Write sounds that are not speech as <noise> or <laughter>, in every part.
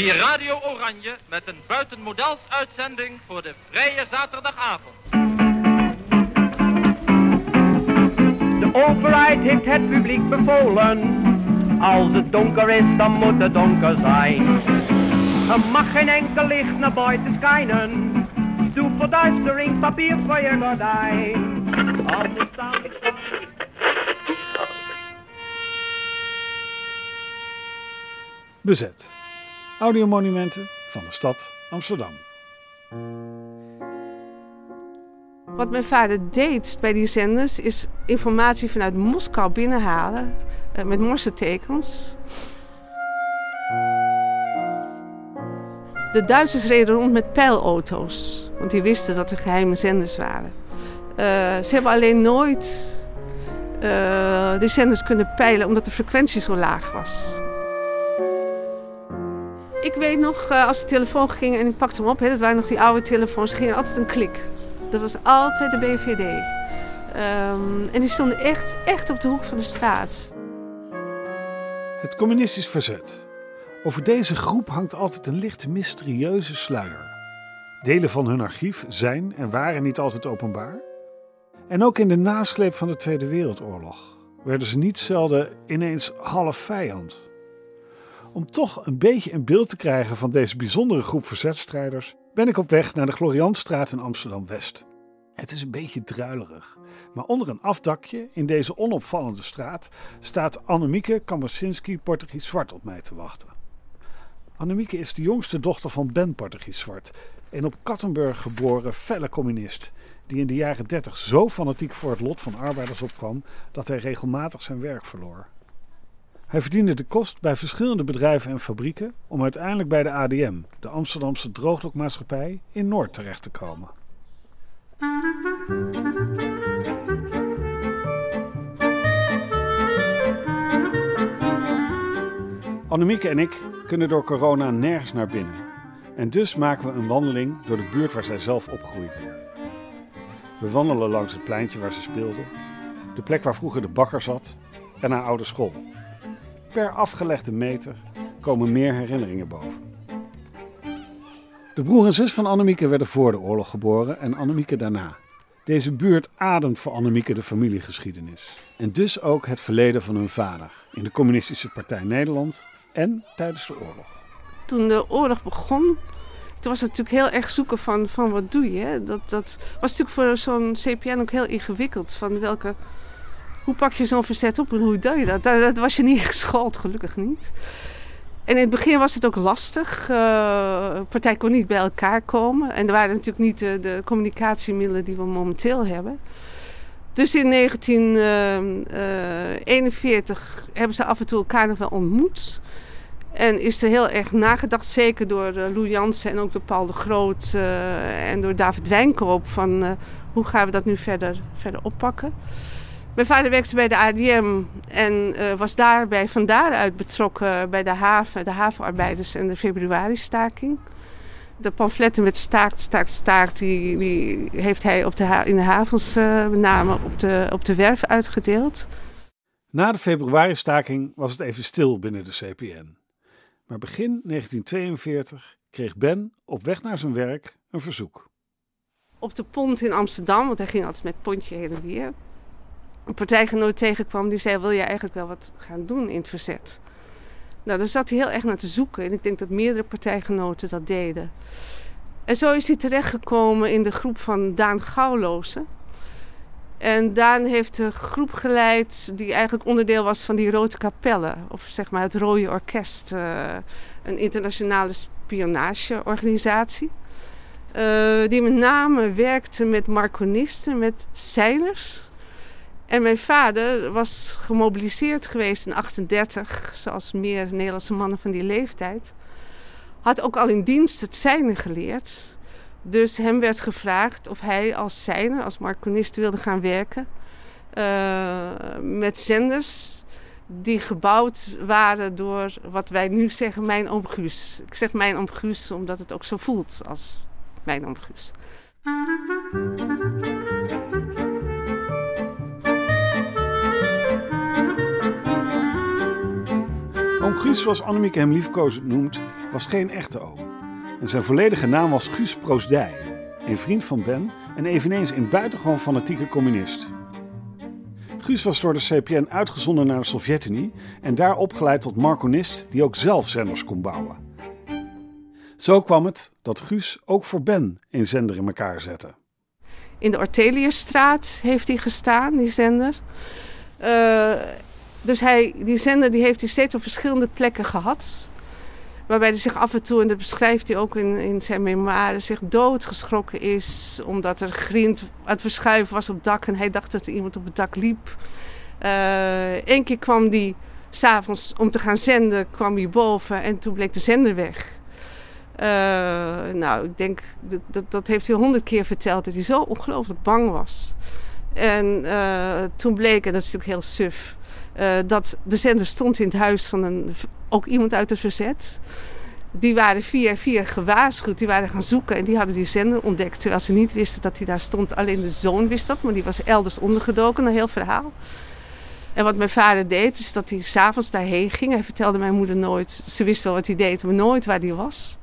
Hier Radio Oranje met een buitenmodels uitzending voor de vrije zaterdagavond. De overheid heeft het publiek bevolen. Als het donker is, dan moet het donker zijn. Er mag geen enkel licht naar buiten schijnen. Doe verduistering, papier voor je gordijn. Anders dan... Bezet. Audiomonumenten van de stad Amsterdam. Wat mijn vader deed bij die zenders is informatie vanuit Moskou binnenhalen uh, met morsetekens. De Duitsers reden rond met pijlauto's, want die wisten dat er geheime zenders waren. Uh, ze hebben alleen nooit uh, de zenders kunnen peilen omdat de frequentie zo laag was. Ik weet nog, als de telefoon ging en ik pakte hem op, hè, dat waren nog die oude telefoons, ging altijd een klik. Dat was altijd de BVD. Um, en die stonden echt, echt op de hoek van de straat. Het communistisch verzet. Over deze groep hangt altijd een licht mysterieuze sluier. Delen van hun archief zijn en waren niet altijd openbaar. En ook in de nasleep van de Tweede Wereldoorlog werden ze niet zelden ineens half vijand. Om toch een beetje een beeld te krijgen van deze bijzondere groep verzetstrijders, ben ik op weg naar de Gloriantstraat in Amsterdam West. Het is een beetje druilerig, maar onder een afdakje in deze onopvallende straat staat Annemieke Kammersinski Portugies Zwart op mij te wachten. Annemieke is de jongste dochter van Ben Portugies Zwart, een op Kattenburg geboren felle communist, die in de jaren 30 zo fanatiek voor het lot van arbeiders opkwam dat hij regelmatig zijn werk verloor. Hij verdiende de kost bij verschillende bedrijven en fabrieken om uiteindelijk bij de ADM, de Amsterdamse droogdokmaatschappij, in Noord terecht te komen. Annemieke en ik kunnen door corona nergens naar binnen. En dus maken we een wandeling door de buurt waar zij zelf opgroeide. We wandelen langs het pleintje waar ze speelde, de plek waar vroeger de bakker zat en haar oude school. Per afgelegde meter komen meer herinneringen boven. De broer en zus van Annemieke werden voor de oorlog geboren en Annemieke daarna. Deze buurt ademt voor Annemieke de familiegeschiedenis. En dus ook het verleden van hun vader in de Communistische Partij Nederland en tijdens de oorlog. Toen de oorlog begon, toen was het natuurlijk heel erg zoeken van, van wat doe je. Dat, dat was natuurlijk voor zo'n CPN ook heel ingewikkeld. Van welke, hoe pak je zo'n verzet op en hoe doe je dat? Dat, was je niet <laughs> geschoold, gelukkig niet. En in het begin was het ook lastig. De partij kon niet bij elkaar komen. En er waren natuurlijk niet de, de communicatiemiddelen die we momenteel hebben. Dus in 1941 uh, uh, hebben ze af en toe elkaar nog wel ontmoet. En is er heel erg nagedacht, zeker door Lou Jansen en ook door Paul de Groot en door David Wijnkoop, van hoe gaan we dat nu verder, verder oppakken. Mijn vader werkte bij de ADM en was daarbij van daaruit betrokken bij de haven, de havenarbeiders en de februari-staking. De pamfletten met staakt, staakt, staakt, die, die heeft hij op de in de havens met name op de, op de werf uitgedeeld. Na de februari-staking was het even stil binnen de CPN. Maar begin 1942 kreeg Ben op weg naar zijn werk een verzoek. Op de pont in Amsterdam, want hij ging altijd met pontje heen en weer. Een partijgenoot tegenkwam die zei: Wil je eigenlijk wel wat gaan doen in het verzet? Nou, daar zat hij heel erg naar te zoeken. En ik denk dat meerdere partijgenoten dat deden. En zo is hij terechtgekomen in de groep van Daan Gouwlozen. En Daan heeft een groep geleid die eigenlijk onderdeel was van die Rode Kapelle. Of zeg maar het Rode Orkest. Uh, een internationale spionageorganisatie. Uh, die met name werkte met marconisten, met seilers. En mijn vader was gemobiliseerd geweest in 38, zoals meer Nederlandse mannen van die leeftijd. Had ook al in dienst het seinen geleerd. Dus hem werd gevraagd of hij als zijner, als marconist wilde gaan werken. Uh, met zenders die gebouwd waren door wat wij nu zeggen mijn oom. Ik zeg mijn oom omdat het ook zo voelt als mijn oom. Oom Guus, zoals Annemieke hem liefkozend noemt, was geen echte oom. En zijn volledige naam was Guus Proosdij, een vriend van Ben en eveneens een buitengewoon fanatieke communist. Guus was door de CPN uitgezonden naar de Sovjet-Unie en daar opgeleid tot marconist die ook zelf zenders kon bouwen. Zo kwam het dat Guus ook voor Ben een zender in elkaar zette. In de Orteliusstraat heeft hij gestaan, die zender. Uh, dus hij, die zender die heeft hij steeds op verschillende plekken gehad. Waarbij hij zich af en toe, en dat beschrijft hij ook in, in zijn memoires, zich doodgeschrokken is. Omdat er grind aan het verschuiven was op het dak en hij dacht dat er iemand op het dak liep. Eén uh, keer kwam hij s'avonds om te gaan zenden, kwam hij boven en toen bleek de zender weg. Uh, nou, ik denk, dat, dat heeft hij honderd keer verteld, dat hij zo ongelooflijk bang was. En uh, toen bleek, en dat is natuurlijk heel suf, dat de zender stond in het huis van een, ook iemand uit het verzet. Die waren via via gewaarschuwd, die waren gaan zoeken en die hadden die zender ontdekt. Terwijl ze niet wisten dat hij daar stond. Alleen de zoon wist dat, maar die was elders ondergedoken, een heel verhaal. En wat mijn vader deed, is dat hij s'avonds daarheen ging. Hij vertelde mijn moeder nooit, ze wist wel wat hij deed, maar nooit waar hij was.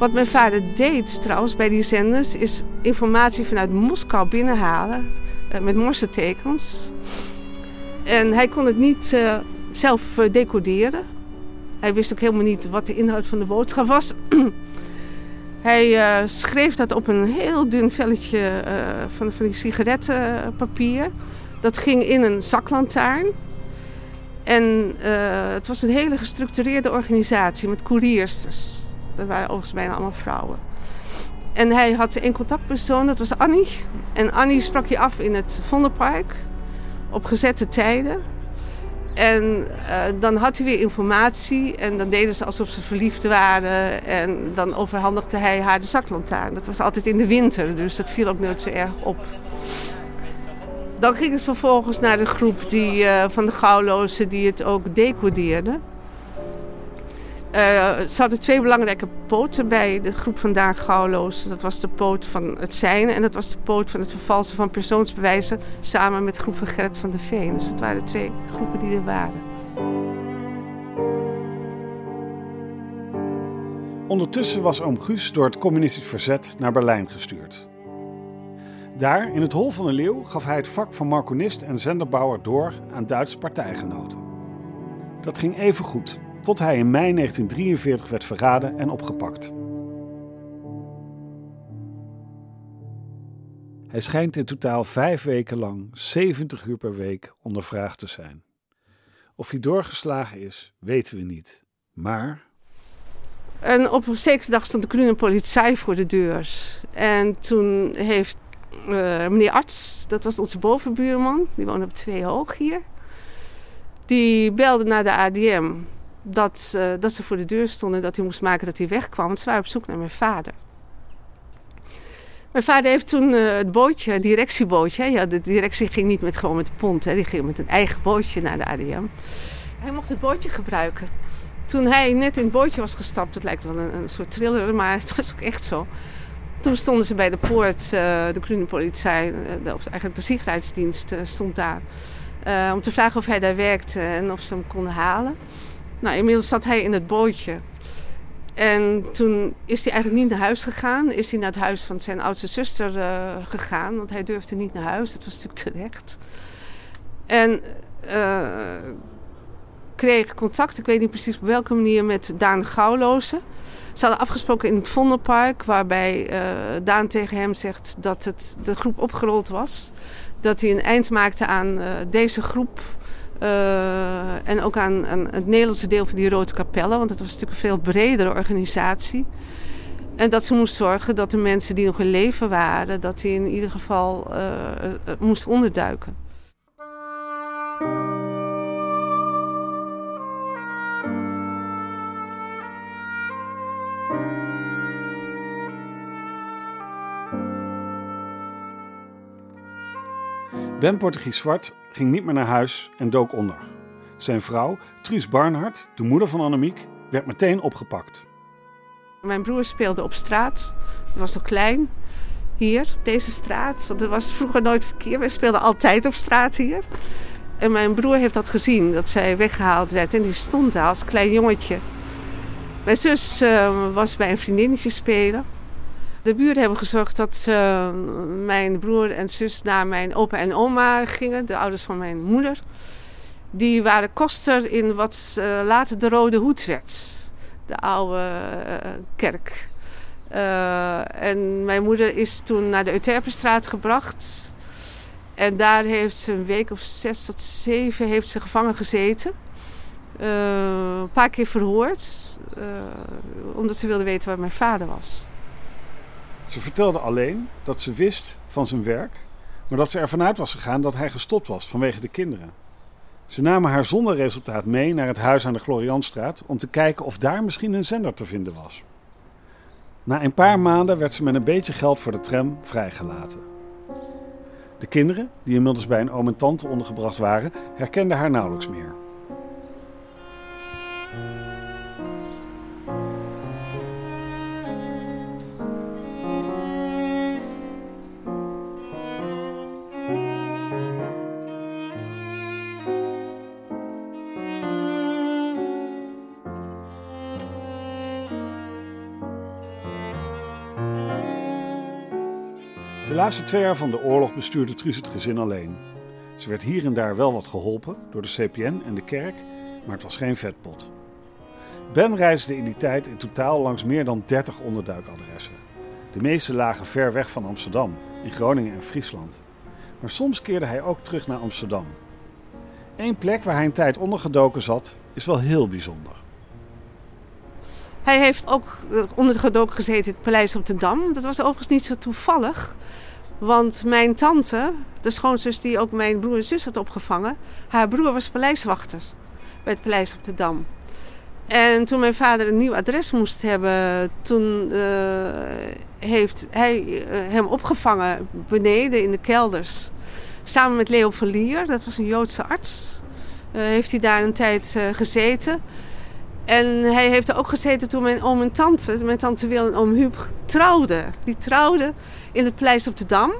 Wat mijn vader deed trouwens bij die zenders is informatie vanuit Moskou binnenhalen uh, met morsetekens. En hij kon het niet uh, zelf uh, decoderen. Hij wist ook helemaal niet wat de inhoud van de boodschap was. <clears throat> hij schreef dat op een heel dun velletje van, van die sigarettenpapier. Dat ging in een zaklantaarn. En het was een hele gestructureerde organisatie met koeriersters. Dat waren overigens bijna allemaal vrouwen. En hij had één contactpersoon, dat was Annie. En Annie sprak je af in het Vondelpark op gezette tijden. En uh, dan had hij weer informatie en dan deden ze alsof ze verliefd waren. En dan overhandigde hij haar de zaklantaarn. Dat was altijd in de winter, dus dat viel ook nooit zo erg op. Dan ging het vervolgens naar de groep die, uh, van de gauwlozen die het ook decodeerde. Uh, ze twee belangrijke poten bij de groep van Daan Gauwloos. Dat was de poot van het zijn en dat was de poot van het vervalsen van persoonsbewijzen samen met de groep van Gerrit van der Veen. Dus dat waren de twee groepen die er waren. Ondertussen was oom Guus door het communistisch verzet naar Berlijn gestuurd. Daar, in het Hol van de Leeuw, gaf hij het vak van marconist en zenderbouwer door aan Duitse partijgenoten. Dat ging even goed, tot hij in mei 1943 werd verraden en opgepakt. Hij schijnt in totaal vijf weken lang, 70 uur per week, ondervraagd te zijn. Of hij doorgeslagen is, weten we niet. Maar. En op een zekere dag stond de groene politie voor de deur. En toen heeft uh, meneer Arts, dat was onze bovenbuurman, die woonde op twee hoog hier, die belde naar de ADM dat, dat ze voor de deur stonden en dat hij moest maken dat hij wegkwam. Want ze waren op zoek naar mijn vader. Mijn vader heeft toen uh, het bootje, het directiebootje. Ja, de directie ging niet met, gewoon met de pont. Hè, die ging met een eigen bootje naar de ADM. Hij mocht het bootje gebruiken. Toen hij net in het bootje was gestapt, het lijkt wel een, een soort thriller, maar het was ook echt zo. Toen stonden ze bij de poort, uh, de groene politie, uh, of eigenlijk de sicherheidsdienst stond daar. om te vragen of hij daar werkte en of ze hem konden halen. Nou, inmiddels zat hij in het bootje. En toen is hij eigenlijk niet naar huis gegaan. Is hij naar het huis van zijn oudste zuster uh, gegaan. Want hij durfde niet naar huis. Dat was natuurlijk terecht. En uh, kreeg contact, ik weet niet precies op welke manier, met Daan Gouwlozen. Ze hadden afgesproken in het Vondelpark, waarbij uh, Daan tegen hem zegt dat het, de groep opgerold was. Dat hij een eind maakte aan deze groep uh, en ook aan, het Nederlandse deel van die Rode Kapellen, want het was natuurlijk een veel bredere organisatie. En dat ze moest zorgen dat de mensen die nog in leven waren, dat die in ieder geval uh, moesten onderduiken. Ben Portugies Zwart ging niet meer naar huis en dook onder. Zijn vrouw, Truus Barnhart, de moeder van Annemiek, werd meteen opgepakt. Mijn broer speelde op straat. Hij was nog klein. Hier, deze straat. Want er was vroeger nooit verkeer. Wij speelden altijd op straat hier. En mijn broer heeft dat gezien, dat zij weggehaald werd. En die stond daar als klein jongetje. Mijn zus uh, was bij een vriendinnetje spelen. De buren hebben gezorgd dat uh, mijn broer en zus naar mijn opa en oma gingen, de ouders van mijn moeder. Die waren koster in wat uh, later de Rode Hoed werd, de oude kerk. en mijn moeder is toen naar de Euterpenstraat gebracht. En daar heeft ze een week of zes tot zeven heeft ze gevangen gezeten. een paar keer verhoord, omdat ze wilde weten waar mijn vader was. Ze vertelde alleen dat ze wist van zijn werk, maar dat ze ervan uit was gegaan dat hij gestopt was vanwege de kinderen. Ze namen haar zonder resultaat mee naar het huis aan de Glorianstraat om te kijken of daar misschien een zender te vinden was. Na een paar maanden werd ze met een beetje geld voor de tram vrijgelaten. De kinderen, die inmiddels bij een oom en tante ondergebracht waren, herkenden haar nauwelijks meer. Laatste twee jaar van de oorlog bestuurde Truus het gezin alleen. Ze werd hier en daar wel wat geholpen door de CPN en de kerk, maar het was geen vetpot. Ben reisde in die tijd in totaal langs meer dan 30 onderduikadressen. De meeste lagen ver weg van Amsterdam, in Groningen en Friesland. Maar soms keerde hij ook terug naar Amsterdam. Eén plek waar hij een tijd ondergedoken zat, is wel heel bijzonder. Hij heeft ook ondergedoken gezeten in het paleis op de Dam. Dat was overigens niet zo toevallig. Want mijn tante, de schoonzus die ook mijn broer en zus had opgevangen, haar broer was paleiswachter bij het paleis op de Dam. En toen mijn vader een nieuw adres moest hebben, toen uh, heeft hij uh, hem opgevangen beneden in de kelders. Samen met Leo Verlier, dat was een Joodse arts. Uh, heeft hij daar een tijd gezeten. En hij heeft er ook gezeten toen mijn oom en tante, mijn tante Wil en oom Huub, trouwden. Die trouwden in het Paleis op de Dam.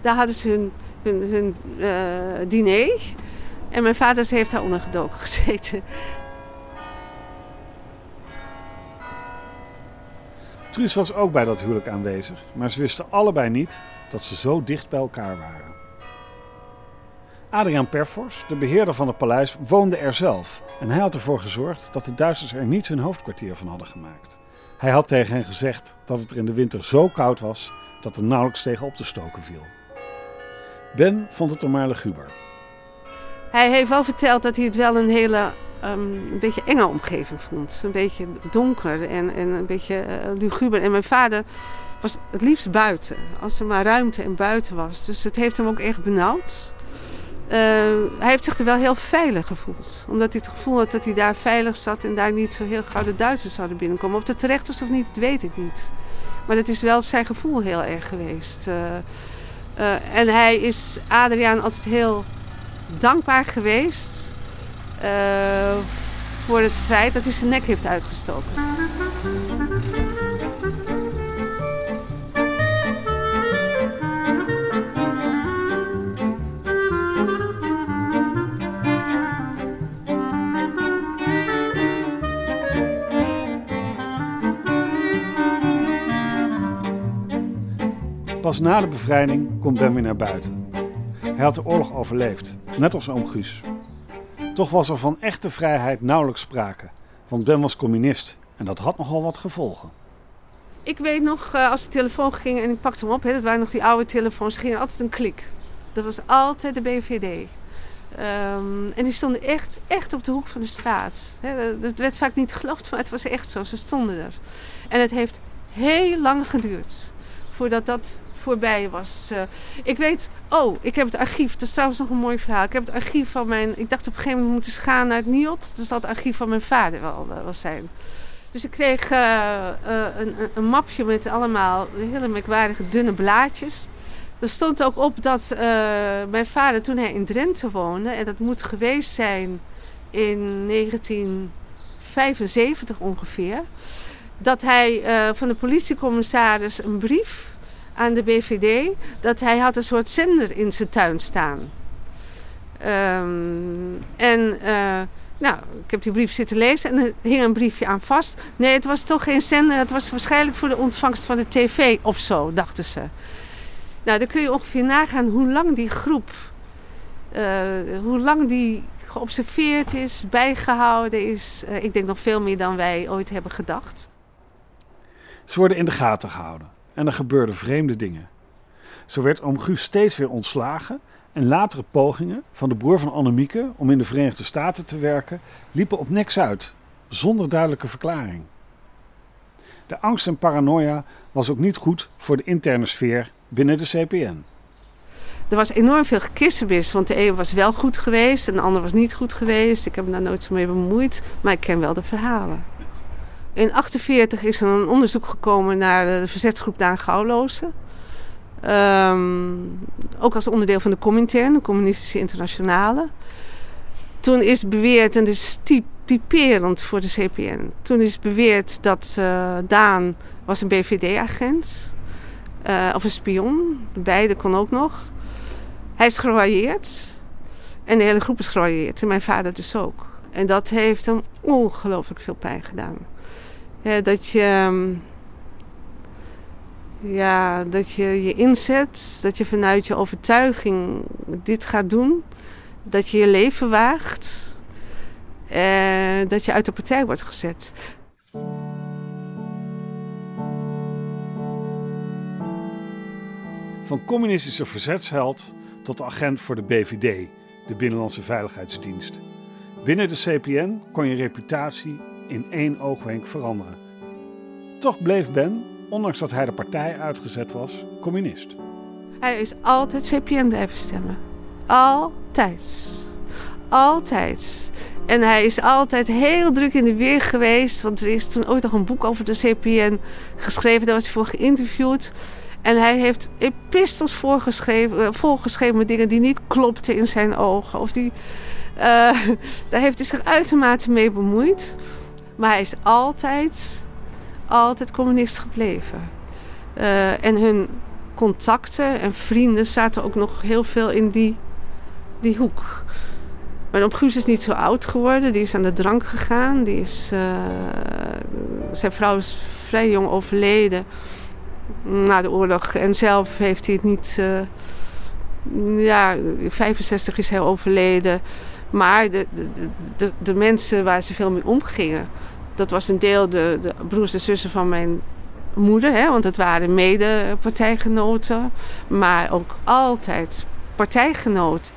Daar hadden ze hun, hun, hun uh, diner. En mijn vader heeft daar ondergedoken <laughs> gezeten. Truus was ook bij dat huwelijk aanwezig, maar ze wisten allebei niet dat ze zo dicht bij elkaar waren. Adriaan Perfors, de beheerder van het paleis, woonde er zelf en hij had ervoor gezorgd dat de Duitsers er niet hun hoofdkwartier van hadden gemaakt. Hij had tegen hen gezegd dat het er in de winter zo koud was dat er nauwelijks tegen op te stoken viel. Ben vond het er maar luguber. Hij heeft wel verteld dat hij het wel een hele um, een beetje enge omgeving vond. Een beetje donker en, en een beetje uh, luguber. En mijn vader was het liefst buiten, als er maar ruimte en buiten was. Dus het heeft hem ook echt benauwd. Uh, hij heeft zich er wel heel veilig gevoeld. Omdat hij het gevoel had dat hij daar veilig zat en daar niet zo heel gauw de Duitsers zouden binnenkomen. Of dat terecht was of niet, dat weet ik niet. Maar dat is wel zijn gevoel heel erg geweest. Uh, uh, en hij is Adriaan altijd heel dankbaar geweest voor het feit dat hij zijn nek heeft uitgestoken. Pas na de bevrijding komt Ben weer naar buiten. Hij had de oorlog overleefd, net als oom Guus. Toch was er van echte vrijheid nauwelijks sprake, want Ben was communist en dat had nogal wat gevolgen. Ik weet nog, als de telefoon ging en ik pakte hem op, hè, dat waren nog die oude telefoons, ging altijd een klik. Dat was altijd de BVD. Um, en die stonden echt, echt op de hoek van de straat. Het werd vaak niet geloofd, maar het was echt zo. Ze stonden er. En het heeft heel lang geduurd voordat dat voorbij was. Uh, ik weet, oh, ik heb het archief. Dat is trouwens nog een mooi verhaal. Ik heb het archief van mijn. Ik dacht op een gegeven moment moeten gaan naar het NIOT. Dus dat archief van mijn vader wel, uh, was zijn. Dus ik kreeg uh, een, een, mapje met allemaal hele merkwaardige dunne blaadjes. Er stond ook op dat mijn vader toen hij in Drenthe woonde, en dat moet geweest zijn in 1975 ongeveer, dat hij van de politiecommissaris een brief aan de BVD dat hij had een soort zender in zijn tuin staan. Ehm, en uh, nou, ik heb die brief zitten lezen en er hing een briefje aan vast. Nee, het was toch geen zender, het was waarschijnlijk voor de ontvangst van de tv of zo, dachten ze. Nou, dan kun je ongeveer nagaan hoe lang die groep, uh, hoe lang die geobserveerd is, bijgehouden is. Uh, ik denk nog veel meer dan wij ooit hebben gedacht. Ze worden in de gaten gehouden en er gebeurden vreemde dingen. Zo werd oom Guus steeds weer ontslagen en latere pogingen van de broer van Annemieke om in de Verenigde Staten te werken liepen op niks uit, zonder duidelijke verklaring. De angst en paranoia was ook niet goed voor de interne sfeer binnen de CPN. Er was enorm veel gekissenbis, want de een was wel goed geweest en de ander was niet goed geweest. Ik heb me daar nooit zo mee bemoeid, maar ik ken wel de verhalen. In 1948 is er een onderzoek gekomen naar de verzetsgroep Daan Gouwlozen. Um, ook als onderdeel van de Comintern, de Communistische Internationale. Toen is beweerd, en dat is typerend voor de CPN... toen is beweerd dat uh, Daan was een BVD-agent... Uh, of een spion, beide kon ook nog. Hij is geroyeerd. En de hele groep is geroyeerd. En mijn vader dus ook. En dat heeft hem ongelooflijk veel pijn gedaan. Dat je... Um, ja, dat je je inzet, dat je vanuit je overtuiging dit gaat doen, dat je je leven waagt, en eh, dat je uit de partij wordt gezet. Van communistische verzetsheld tot agent voor de BVD, de Binnenlandse Veiligheidsdienst. Binnen de CPN kon je reputatie in één oogwenk veranderen. Toch bleef Ben ondanks dat hij de partij uitgezet was, communist. Hij is altijd CPN blijven stemmen. Altijd. Altijd. En hij is altijd heel druk in de weer geweest. Want er is toen ooit nog een boek over de CPN geschreven. Daar was hij voor geïnterviewd. En hij heeft epistels voorgeschreven, eh, volgeschreven met dingen die niet klopten in zijn ogen. Of die, uh, <laughs> daar heeft hij zich uitermate mee bemoeid. Maar hij is altijd altijd communist gebleven. Uh, en hun contacten en vrienden zaten ook nog heel veel in die, die hoek. Mijn oom is niet zo oud geworden. Die is aan de drank gegaan. Die is, uh, zijn vrouw is vrij jong overleden na de oorlog. En zelf heeft hij het niet... Uh, ja, 65 is hij overleden. Maar de, de, de, de mensen waar ze veel mee omgingen dat was een deel de, de broers en zussen van mijn moeder, hè, want het waren mede partijgenoten, maar ook altijd partijgenoot.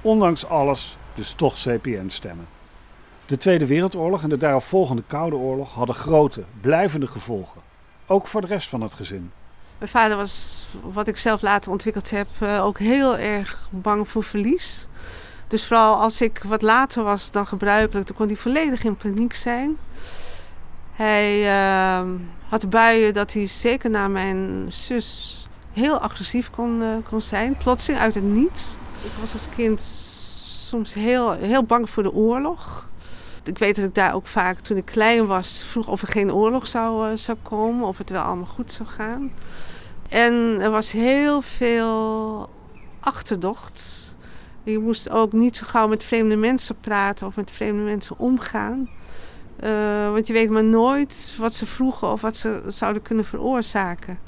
Ondanks alles dus toch CPN stemmen. De Tweede Wereldoorlog en de daaropvolgende Koude Oorlog hadden grote, blijvende gevolgen. Ook voor de rest van het gezin. Mijn vader was, wat ik zelf later ontwikkeld heb, eh, ook heel erg bang voor verlies. Dus vooral als ik wat later was dan gebruikelijk, dan kon hij volledig in paniek zijn. Hij uh, had buien dat hij zeker naar mijn zus heel agressief kon, uh, kon zijn. Plotseling uit het niets. Ik was als kind soms heel, heel bang voor de oorlog. Ik weet dat ik daar ook vaak, toen ik klein was, vroeg of er geen oorlog zou, uh, zou komen. Of het wel allemaal goed zou gaan. En er was heel veel achterdocht je moest ook niet zo gauw met vreemde mensen praten of met vreemde mensen omgaan. Uh, want je weet maar nooit wat ze vroegen of wat ze zouden kunnen veroorzaken.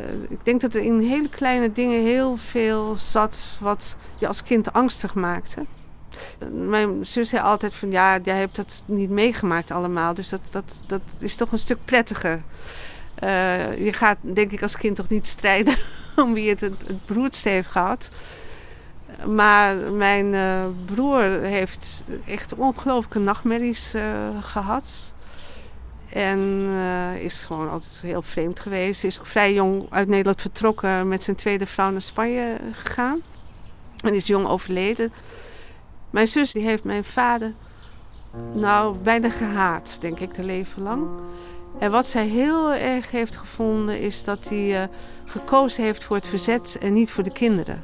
Uh, ik denk dat er in hele kleine dingen heel veel zat wat je als kind angstig maakte. Mijn zus zei altijd van ja, jij hebt dat niet meegemaakt allemaal. Dus dat, dat, dat is toch een stuk prettiger. Uh, je gaat denk ik als kind toch niet strijden <laughs> om wie het het, heeft gehad. Maar mijn uh, broer heeft echt ongelooflijke nachtmerries uh, gehad. En is gewoon altijd heel vreemd geweest. Is vrij jong uit Nederland vertrokken met zijn tweede vrouw naar Spanje gegaan. En is jong overleden. Mijn zus die heeft mijn vader nou bijna gehaat, denk ik, de leven lang. En wat zij heel erg heeft gevonden is dat hij gekozen heeft voor het verzet en niet voor de kinderen.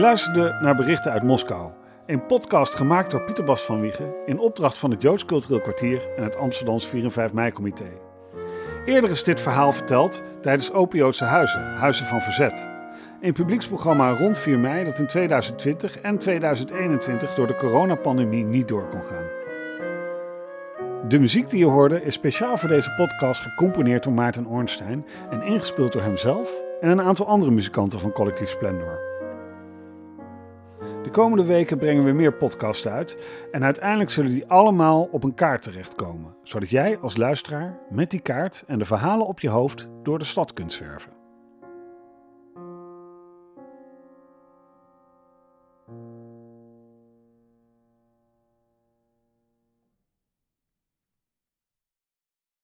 luisterde naar berichten uit Moskou. Een podcast gemaakt door Pieter Bas van Wiegen in opdracht van het Joods Cultureel Kwartier en het Amsterdams 4 en 5 mei-comité. Eerder is dit verhaal verteld tijdens Opiootse Huizen, Huizen van Verzet. Een publieksprogramma rond 4 mei dat in 2020 en 2021 door de coronapandemie niet door kon gaan. De muziek die je hoorde is speciaal voor deze podcast gecomponeerd door Maarten Ornstein en ingespeeld door hemzelf en een aantal andere muzikanten van Collectief Splendor. De komende weken brengen we meer podcasts uit en uiteindelijk zullen die allemaal op een kaart terechtkomen, zodat jij als luisteraar met die kaart en de verhalen op je hoofd door de stad kunt zwerven.